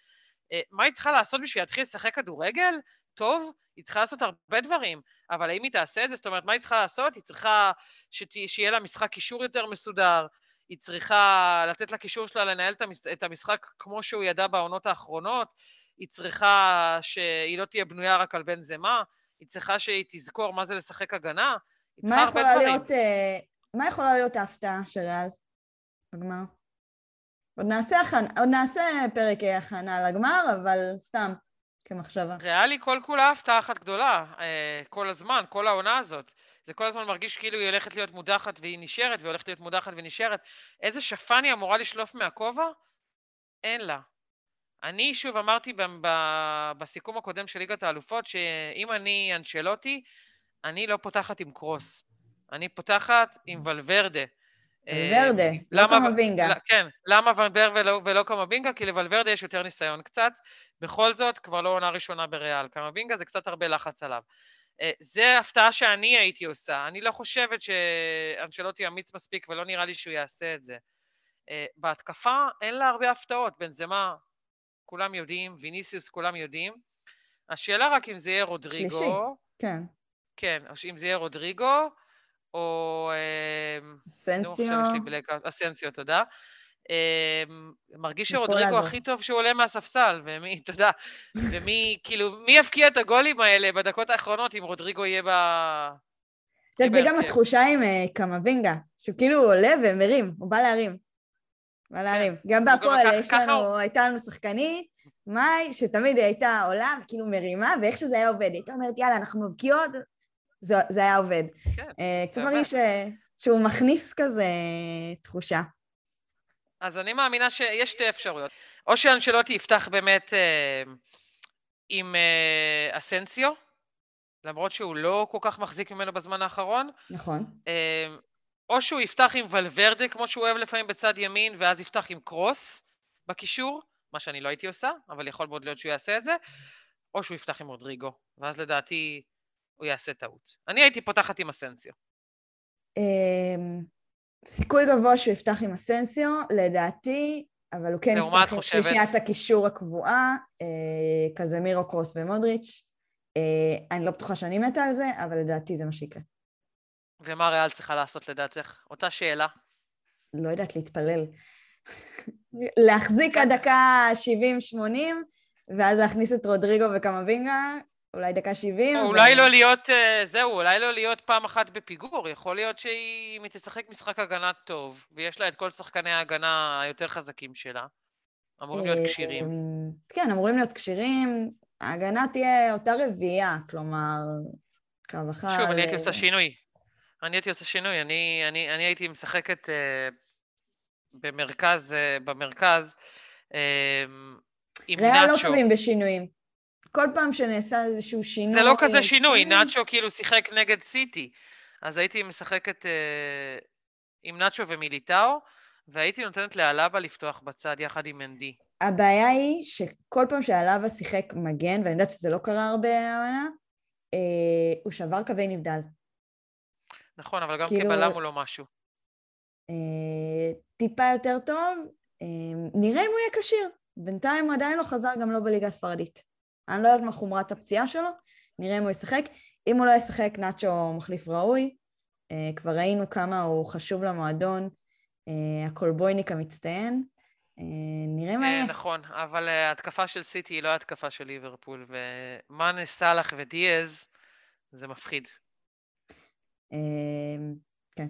אה, מה היא צריכה לעשות בשביל להתחיל לשחק כדורגל? טוב, היא צריכה לעשות הרבה דברים, אבל האם היא תעשה את זה? זאת אומרת, מה היא צריכה לעשות? היא צריכה שת, שיהיה לה משחק קישור יותר מסודר, היא צריכה לתת לקישור שלה לנהל את המשחק כמו שהוא ידע בעונות האחרונות, היא צריכה שהיא לא תהיה בנויה רק על בן זמה, היא צריכה שהיא תזכור מה זה לשחק הגנה, היא צריכה מה הרבה דברים. להיות, אה, מה יכולה להיות ההפתעה של ריאל בגמר? עוד נעשה, הכנ... עוד נעשה פרק אה, הכנה לגמר, אבל סתם, כמחשבה. ריאלי כל כולה הפתעה אחת גדולה, אה, כל הזמן, כל העונה הזאת. זה כל הזמן מרגיש כאילו היא הולכת להיות מודחת והיא נשארת, והיא הולכת להיות מודחת ונשארת. איזה שפן היא אמורה לשלוף מהכובע? אין לה. אני שוב אמרתי ב- ב- בסיכום הקודם של ליגת האלופות, שאם אני אנשלוטי, אני לא פותחת עם קרוס. אני פותחת עם ולוורדה. ולוורדה, לא קמבינגה. כן, למה ולוורדה ולא, ולא קמבינגה? כי לוולברדה יש יותר ניסיון קצת. בכל זאת, כבר לא עונה ראשונה בריאל. קמבינגה זה קצת הרבה לחץ עליו. אה, זה הפתעה שאני הייתי עושה. אני לא חושבת שאנשלוטי אמיץ מספיק ולא נראה לי שהוא יעשה את זה. אה, בהתקפה אין לה הרבה הפתעות. בנזמה, כולם יודעים, ויניסיוס כולם יודעים. השאלה רק אם זה יהיה רודריגו. שלישי, כן. כן, אם זה יהיה רודריגו, או... אמ, אסנסיו. לי בלקאוט. אסנסיו, תודה. אמ, מרגיש שרודריגו הכי טוב שהוא עולה מהספסל, ומי, אתה יודע, ומי, כאילו, מי יפקיע את הגולים האלה בדקות האחרונות אם רודריגו יהיה ב... זה גם התחושה עם אה, קמבינגה, שהוא כאילו עולה ומרים, הוא בא להרים. בא כן. גם בהפועל הייתה לנו שחקנית, מאי, שתמיד הייתה עולה, כאילו מרימה, ואיך שזה היה עובד, הייתה אומרת, יאללה, אנחנו מבקיעות, זה, היה עובד. כן, uh, קצת מרגיש שהוא מכניס כזה תחושה. אז אני מאמינה שיש שתי אפשרויות. או שאנשלוטי יפתח באמת uh, עם uh, אסנסיו, למרות שהוא לא כל כך מחזיק ממנו בזמן האחרון. נכון. Uh, או שהוא יפתח עם ולוורדה, כמו שהוא אוהב לפעמים בצד ימין, ואז יפתח עם קרוס בקישור, מה שאני לא הייתי עושה, אבל יכול מאוד להיות שהוא יעשה את זה, או שהוא יפתח עם רודריגו, ואז לדעתי הוא יעשה טעות. אני הייתי פותחת עם אסנסיו. אמ, סיכוי גבוה שהוא יפתח עם אסנסיו, לדעתי, אבל הוא כן יפתח עם שלישיית הקישור הקבועה, אה, כזה מירו קרוס ומודריץ'. אה, אני לא בטוחה שאני מתה על זה, אבל לדעתי זה מה שיקרה. ומה ריאל צריכה לעשות לדעתך? אותה שאלה. לא יודעת, להתפלל. להחזיק עד דקה 70-80, ואז להכניס את רודריגו וקמבינגה, אולי דקה 70. אולי ו... לא להיות, אה, זהו, אולי לא להיות פעם אחת בפיגור. יכול להיות שהיא תשחק משחק הגנה טוב, ויש לה את כל שחקני ההגנה היותר חזקים שלה. אמורים להיות כשירים. כן, אמורים להיות כשירים. ההגנה תהיה אותה רביעייה, כלומר, קו אחד... שוב, אני הייתי עושה שינוי. אני הייתי עושה שינוי. אני, אני, אני הייתי משחקת uh, במרכז, uh, במרכז, uh, עם נאצ'ו. ריאל לא טובים בשינויים. כל פעם שנעשה איזשהו שינוי... זה לא כזה שינוי, נאצ'ו כאילו שיחק נגד סיטי. אז הייתי משחקת אה, עם נאצ'ו ומיליטאו, והייתי נותנת לאלאבה לפתוח בצד יחד עם מנדי. הבעיה היא שכל פעם שאלאבה שיחק מגן, ואני יודעת שזה לא קרה הרבה העונה, אה, הוא שבר קווי נבדל. נכון, אבל גם כאילו, כבלם הוא לא משהו. אה, טיפה יותר טוב, אה, נראה אם הוא יהיה כשיר. בינתיים הוא עדיין לא חזר גם לא בליגה הספרדית. אני לא יודעת מה חומרת הפציעה שלו, נראה אם הוא ישחק. אם הוא לא ישחק, נאצ'ו מחליף ראוי. Uh, כבר ראינו כמה הוא חשוב למועדון, uh, הקולבויניק המצטיין. Uh, נראה מה יהיה. נכון, אבל ההתקפה של סיטי היא לא התקפה של ליברפול, ומאנה, סאלח ודיאז, זה מפחיד. כן,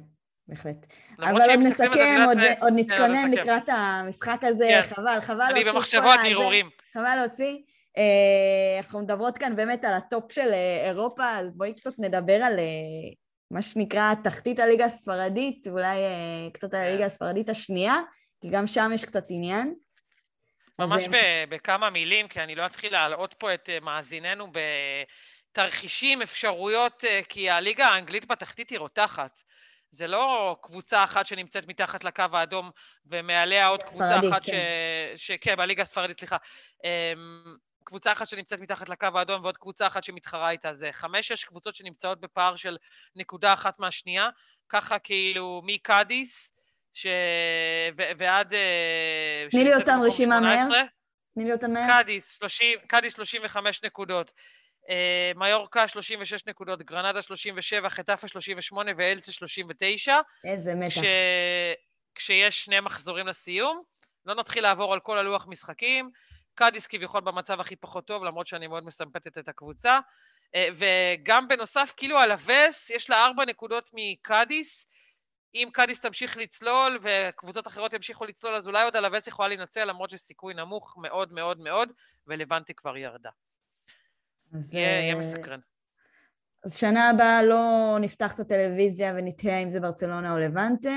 בהחלט. אבל עוד נסכם, עוד, עוד נתכונן לקראת המשחק הזה, כן. חבל, חבל להוציא אנרגיה במחשבות הרהורים. חבל להוציא. אה, אנחנו מדברות כאן באמת על ה top של אה, אירופה, אז בואי קצת נדבר על אה, מה שנקרא תחתית הליגה הספרדית, אולי קצת על הליגה כן. הספרדית השנייה, כי גם שם יש קצת עניין. ממש ב- בכמה מילים, כי אני לא אתחיל להלאות פה את מאזיננו בתרחישים, אפשרויות, כי הליגה האנגלית בתחתית היא רותחת. זה לא קבוצה אחת שנמצאת מתחת לקו האדום ומעליה עוד קבוצה אחת כן. ש... ש... כן, בליגה הספרדית, סליחה. אמ, קבוצה אחת שנמצאת מתחת לקו האדום ועוד קבוצה אחת שמתחרה איתה. זה חמש-שש קבוצות שנמצאות בפער של נקודה אחת מהשנייה, ככה כאילו מקאדיס ש... ו... ועד... אה, תני לי אותם רשימה מהר. תני לי אותם מהר. קאדיס, 30, קאדיס 35 נקודות. אה, מיורקה 36 נקודות, גרנדה 37, חטאפה 38 ואלצ'ה 39. איזה מתח. כש... כשיש שני מחזורים לסיום. לא נתחיל לעבור על כל הלוח משחקים. קאדיס כביכול במצב הכי פחות טוב, למרות שאני מאוד מסמפתת את הקבוצה. אה, וגם בנוסף, כאילו אלאבס, יש לה ארבע נקודות מקאדיס. אם קאדיס תמשיך לצלול וקבוצות אחרות ימשיכו לצלול, אז אולי עוד אלאבס יכולה להינצל, למרות שסיכוי נמוך מאוד מאוד מאוד, ולבנטי כבר ירדה. אז... יהיה, יהיה אה, מסקרן. אז שנה הבאה לא נפתח את הטלוויזיה ונתהה אם זה ברצלונה או לבנטה,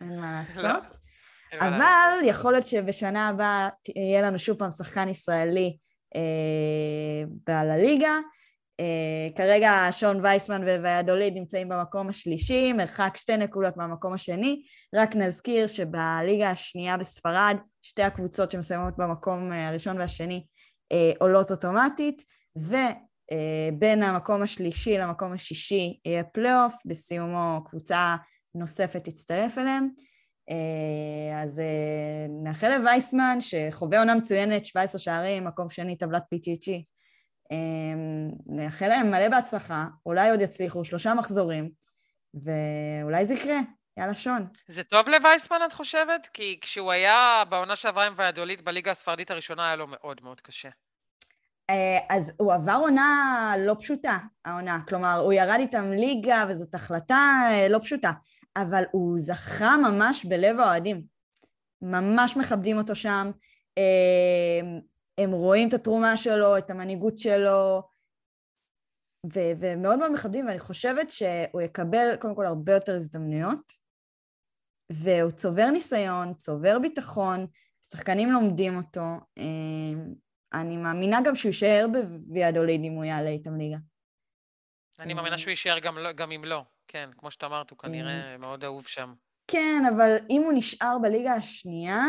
אין מה לעשות. לא. אבל יכול להיות שבשנה הבאה יהיה לנו שוב פעם שחקן ישראלי אה, בעל הליגה. Uh, כרגע שון וייסמן וויאדוליד נמצאים במקום השלישי, מרחק שתי נקודות מהמקום השני. רק נזכיר שבליגה השנייה בספרד, שתי הקבוצות שמסיימות במקום הראשון והשני עולות אוטומטית, ובין uh, המקום השלישי למקום השישי יהיה פלייאוף, בסיומו קבוצה נוספת תצטרף אליהם. אה, אז אה, נאחל לווייסמן, שחווה עונה מצוינת, 17 שערים, מקום שני, טבלת PTG. אה, נאחל להם מלא בהצלחה, אולי עוד יצליחו, שלושה מחזורים, ואולי זה יקרה. יאללה, שון. זה טוב לווייסמן, את חושבת? כי כשהוא היה בעונה שעברה עם ויאדולית בליגה הספרדית הראשונה, היה לו מאוד מאוד קשה. אז הוא עבר עונה לא פשוטה, העונה. כלומר, הוא ירד איתם ליגה, וזאת החלטה לא פשוטה. אבל הוא זכה ממש בלב האוהדים. ממש מכבדים אותו שם, אה, הם רואים את התרומה שלו, את המנהיגות שלו, ו- ומאוד מאוד מכבדים, ואני חושבת שהוא יקבל קודם כל הרבה יותר הזדמנויות, והוא צובר ניסיון, צובר ביטחון, שחקנים לומדים אותו. אה, אני מאמינה גם שהוא יישאר בוויאדוליד אם הוא יעלה איתם ליגה. אני מאמינה שהוא יישאר גם, לא, גם אם לא. כן, כמו שאתה אמרת, הוא כנראה מאוד אהוב שם. כן, אבל אם הוא נשאר בליגה השנייה,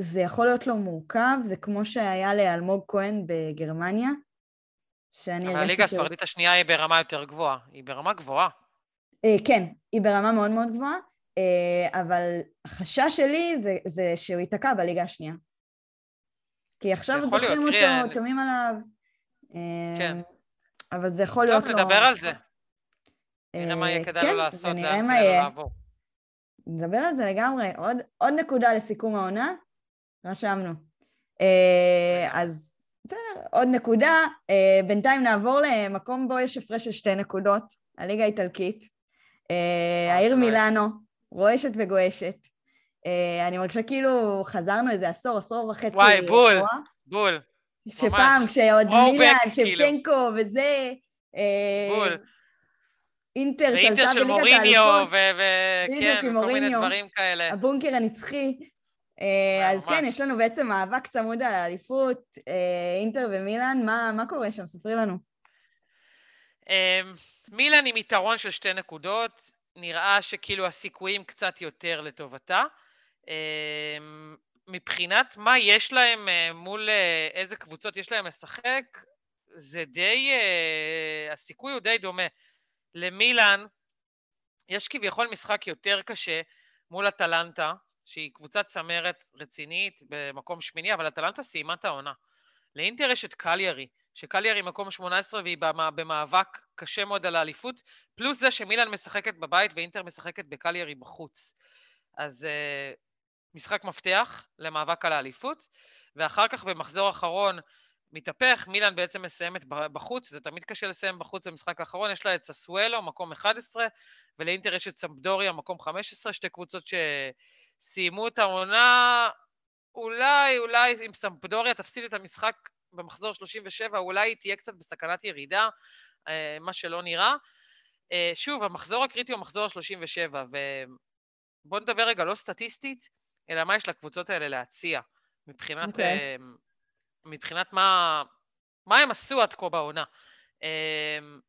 זה יכול להיות לו מורכב, זה כמו שהיה לאלמוג כהן בגרמניה, שאני אבל הליגה הספרדית השנייה היא ברמה יותר גבוהה, היא ברמה גבוהה. אה, כן, היא ברמה מאוד מאוד גבוהה, אה, אבל החשש שלי זה, זה שהוא ייתקע בליגה השנייה. כי עכשיו עוד זוכרים אותו, שומעים עליו. כן. אבל זה יכול להיות לו... טוב, נדבר על זה. נראה מה יהיה כדאי כן, לו לעשות, ונראה מה יהיה. נדבר על זה לגמרי. עוד, עוד נקודה לסיכום העונה, רשמנו. אה, אז בסדר, עוד נקודה. אה, בינתיים נעבור למקום בו יש הפרש של שתי נקודות, הליגה האיטלקית. אה, העיר מילאנו, רועשת וגועשת. אני מרגישה כאילו חזרנו איזה עשור, עשור וחצי. וואי, בול, בול. שפעם, כשעוד מילאן, כאילו. שבצ'נקו וזה... בול. אינטר שלטה בליגת האלופות. וכן, כל מיני דברים כאלה. הבונקר הנצחי. אה, אז כן, יש לנו בעצם מאבק צמוד על האליפות, אה, אינטר ומילאן, מה, מה קורה שם? ספרי לנו. אמ, מילאן עם יתרון של שתי נקודות, נראה שכאילו הסיכויים קצת יותר לטובתה. אמ, מבחינת מה יש להם אה, מול איזה קבוצות יש להם לשחק, זה די, הסיכוי הוא די דומה. למילאן יש כביכול משחק יותר קשה מול אטלנטה, שהיא קבוצת צמרת רצינית במקום שמיני, אבל אטלנטה סיימה את העונה. לאינטר יש את קליירי, שקליירי מקום 18 והיא במאבק קשה מאוד על האליפות, פלוס זה שמילאן משחקת בבית ואינטר משחקת בקליירי בחוץ. אז משחק מפתח למאבק על האליפות, ואחר כך במחזור אחרון מתהפך, מילאן בעצם מסיימת בחוץ, זה תמיד קשה לסיים בחוץ במשחק האחרון, יש לה את ססואלו, מקום 11, ולאינטר יש את סמפדוריה, מקום 15, שתי קבוצות שסיימו את העונה, אולי, אולי אם סמפדוריה תפסיד את המשחק במחזור 37, אולי היא תהיה קצת בסכנת ירידה, אה, מה שלא נראה. אה, שוב, המחזור הקריטי הוא מחזור 37, ובואו נדבר רגע לא סטטיסטית, אלא מה יש לקבוצות האלה להציע, מבחינת... Okay. אוקיי. Uh, מבחינת מה, מה הם עשו עד כה בעונה. אמ,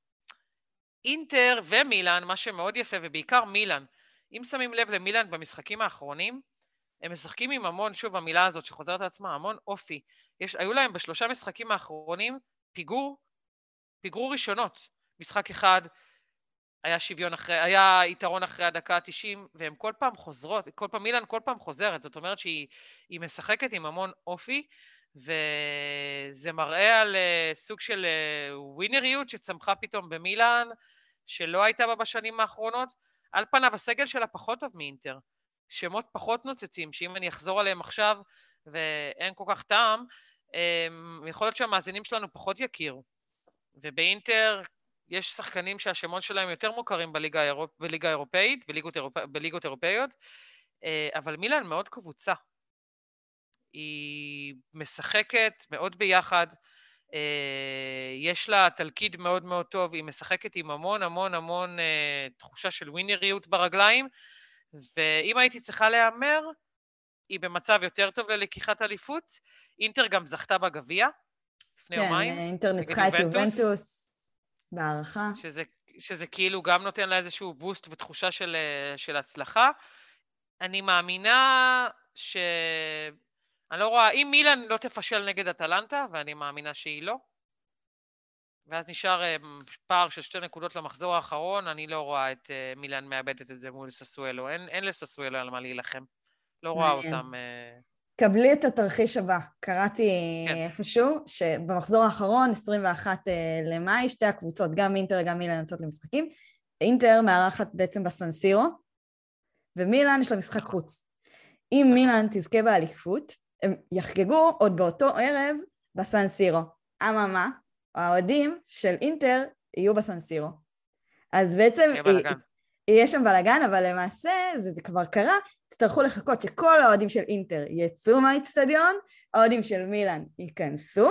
אינטר ומילאן, מה שמאוד יפה, ובעיקר מילאן, אם שמים לב למילאן במשחקים האחרונים, הם משחקים עם המון, שוב המילה הזאת שחוזרת על עצמה, המון אופי. יש, היו להם בשלושה משחקים האחרונים פיגור, פיגרו ראשונות. משחק אחד היה שוויון אחרי, היה יתרון אחרי הדקה ה-90, והם כל פעם חוזרות, כל פעם, מילאן כל פעם חוזרת, זאת אומרת שהיא משחקת עם המון אופי, וזה מראה על uh, סוג של uh, ווינריות שצמחה פתאום במילאן, שלא הייתה בה בשנים האחרונות. על פניו הסגל שלה פחות טוב מאינטר. שמות פחות נוצצים, שאם אני אחזור עליהם עכשיו ואין כל כך טעם, um, יכול להיות שהמאזינים שלנו פחות יכירו. ובאינטר יש שחקנים שהשמות שלהם יותר מוכרים בליגה, האירופ... בליגה האירופאית, בליגות, אירופ... בליגות אירופאיות, אבל מילאן מאוד קבוצה. היא משחקת מאוד ביחד, אה, יש לה תלכיד מאוד מאוד טוב, היא משחקת עם המון המון המון אה, תחושה של ווינריות ברגליים, ואם הייתי צריכה להמר, היא במצב יותר טוב ללקיחת אליפות. אינטר גם זכתה בגביע לפני כן, יומיים. כן, אינטר ניצחה את יובנטוס. בהערכה. שזה, שזה כאילו גם נותן לה איזשהו בוסט ותחושה של, אה, של הצלחה. אני מאמינה ש... אני לא רואה, אם מילאן לא תפשל נגד אטלנטה, ואני מאמינה שהיא לא, ואז נשאר אה, פער של שתי נקודות למחזור האחרון, אני לא רואה את אה, מילאן מאבדת את זה מול ססואלו. אין, אין לססואלו על מה להילחם. לא רואה אותם... אה, קבלי את התרחיש הבא. קראתי כן. איפשהו שבמחזור האחרון, 21 למאי, שתי הקבוצות, גם אינטר וגם מילאן יוצאות למשחקים. אינטר מארחת בעצם בסנסירו, ומילאן יש לה משחק חוץ. אם נכון. מילאן תזכה באליפות, הם יחגגו עוד באותו ערב בסנסירו. אממה, האוהדים של אינטר יהיו בסנסירו. אז בעצם יהיה שם בלאגן, אבל למעשה, וזה כבר קרה, יצטרכו לחכות שכל האוהדים של אינטר יצאו מהאיצטדיון, האוהדים של מילאן ייכנסו,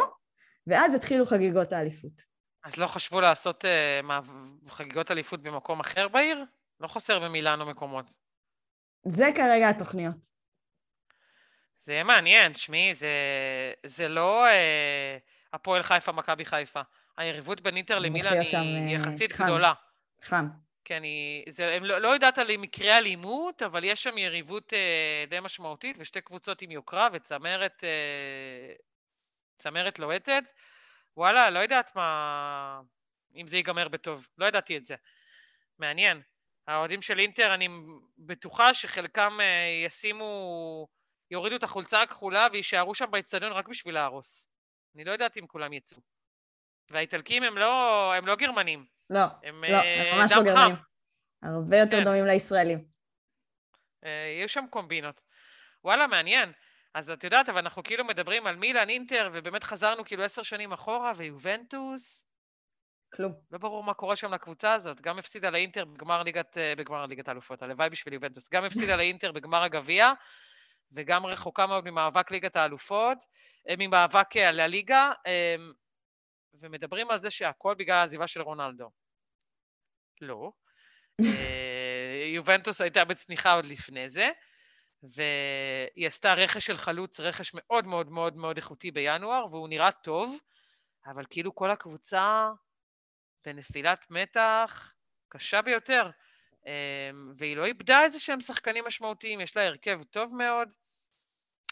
ואז יתחילו חגיגות האליפות. אז לא חשבו לעשות uh, חגיגות אליפות במקום אחר בעיר? לא חסר במילאנו מקומות. זה כרגע התוכניות. זה יהיה מעניין, שמעי, זה, זה לא... Uh... הפועל חיפה, מכבי חיפה. היריבות בין אינטר למילאן היא אה, יחסית חם. גדולה. חם. כן, היא, זה, אני לא, לא יודעת על מקרי אלימות, אבל יש שם יריבות אה, די משמעותית, ושתי קבוצות עם יוקרה וצמרת אה, צמרת לוהטת. וואלה, לא יודעת מה... אם זה ייגמר בטוב. לא ידעתי את זה. מעניין. האוהדים של אינטר, אני בטוחה שחלקם אה, ישימו... יורידו את החולצה הכחולה ויישארו שם באצטדיון רק בשביל להרוס. אני לא יודעת אם כולם יצאו. והאיטלקים הם לא, הם לא גרמנים. לא, הם, לא, הם אה, ממש לא גרמנים. הרבה יותר כן. דומים לישראלים. אה, יהיו שם קומבינות. וואלה, מעניין. אז את יודעת, אבל אנחנו כאילו מדברים על מילאן, אינטר, ובאמת חזרנו כאילו עשר שנים אחורה, ויובנטוס... כלום. לא ברור מה קורה שם לקבוצה הזאת. גם הפסידה לאינטר בגמר ליגת, אה, בגמר ליגת האלופות, הלוואי בשביל יובנטוס. גם הפסידה לאינטר בגמר הגביע, וגם רחוקה מאוד ממאבק ליגת האלופות, ממאבק על הליגה, אה, ומדברים על זה שהכל בגלל העזיבה של רונלדו. לא. אה, יובנטוס הייתה בצניחה עוד לפני זה, והיא עשתה רכש של חלוץ, רכש מאוד מאוד מאוד מאוד איכותי בינואר, והוא נראה טוב, אבל כאילו כל הקבוצה בנפילת מתח קשה ביותר. אמ, והיא לא איבדה איזה שהם שחקנים משמעותיים, יש לה הרכב טוב מאוד.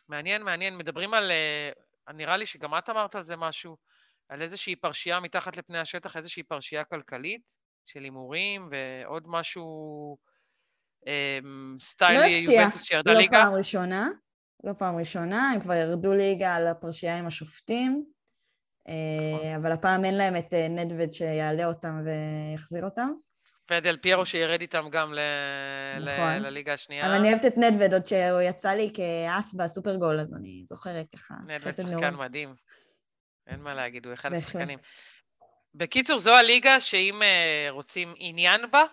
מעניין, מעניין. מדברים על, אה, נראה לי שגם את אמרת על זה משהו, על איזושהי פרשייה מתחת לפני השטח, איזושהי פרשייה כלכלית של הימורים ועוד משהו אמ, סטיילי יובנטוס שירדה לא ליגה. לא פעם ראשונה, לא פעם ראשונה, הם כבר ירדו ליגה על הפרשייה עם השופטים, אה, נכון. אבל הפעם אין להם את אה, נדווד שיעלה אותם ויחזיר אותם. ודל פיירו שירד איתם גם ל... נכון. ל... לליגה השנייה. אבל אני אוהבת את נדווד, עוד שהוא יצא לי כאס בסופרגול, אז אני זוכרת ככה. נדווד שחקן מדהים. אין מה להגיד, הוא אחד השחקנים. בקיצור, זו הליגה שאם uh, רוצים עניין בה,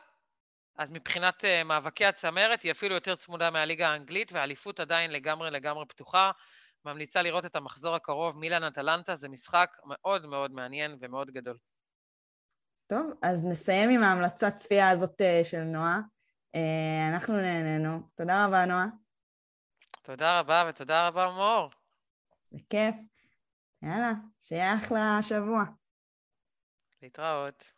אז מבחינת uh, מאבקי הצמרת היא אפילו יותר צמודה מהליגה האנגלית, והאליפות עדיין לגמרי לגמרי פתוחה. ממליצה לראות את המחזור הקרוב, מילאן אטלנטה, זה משחק מאוד מאוד מעניין ומאוד גדול. טוב, אז נסיים עם ההמלצת צפייה הזאת אה, של נועה. אה, אנחנו נהנינו. תודה רבה, נועה. תודה רבה ותודה רבה, מור. בכיף. יאללה, שיהיה אחלה שבוע. להתראות.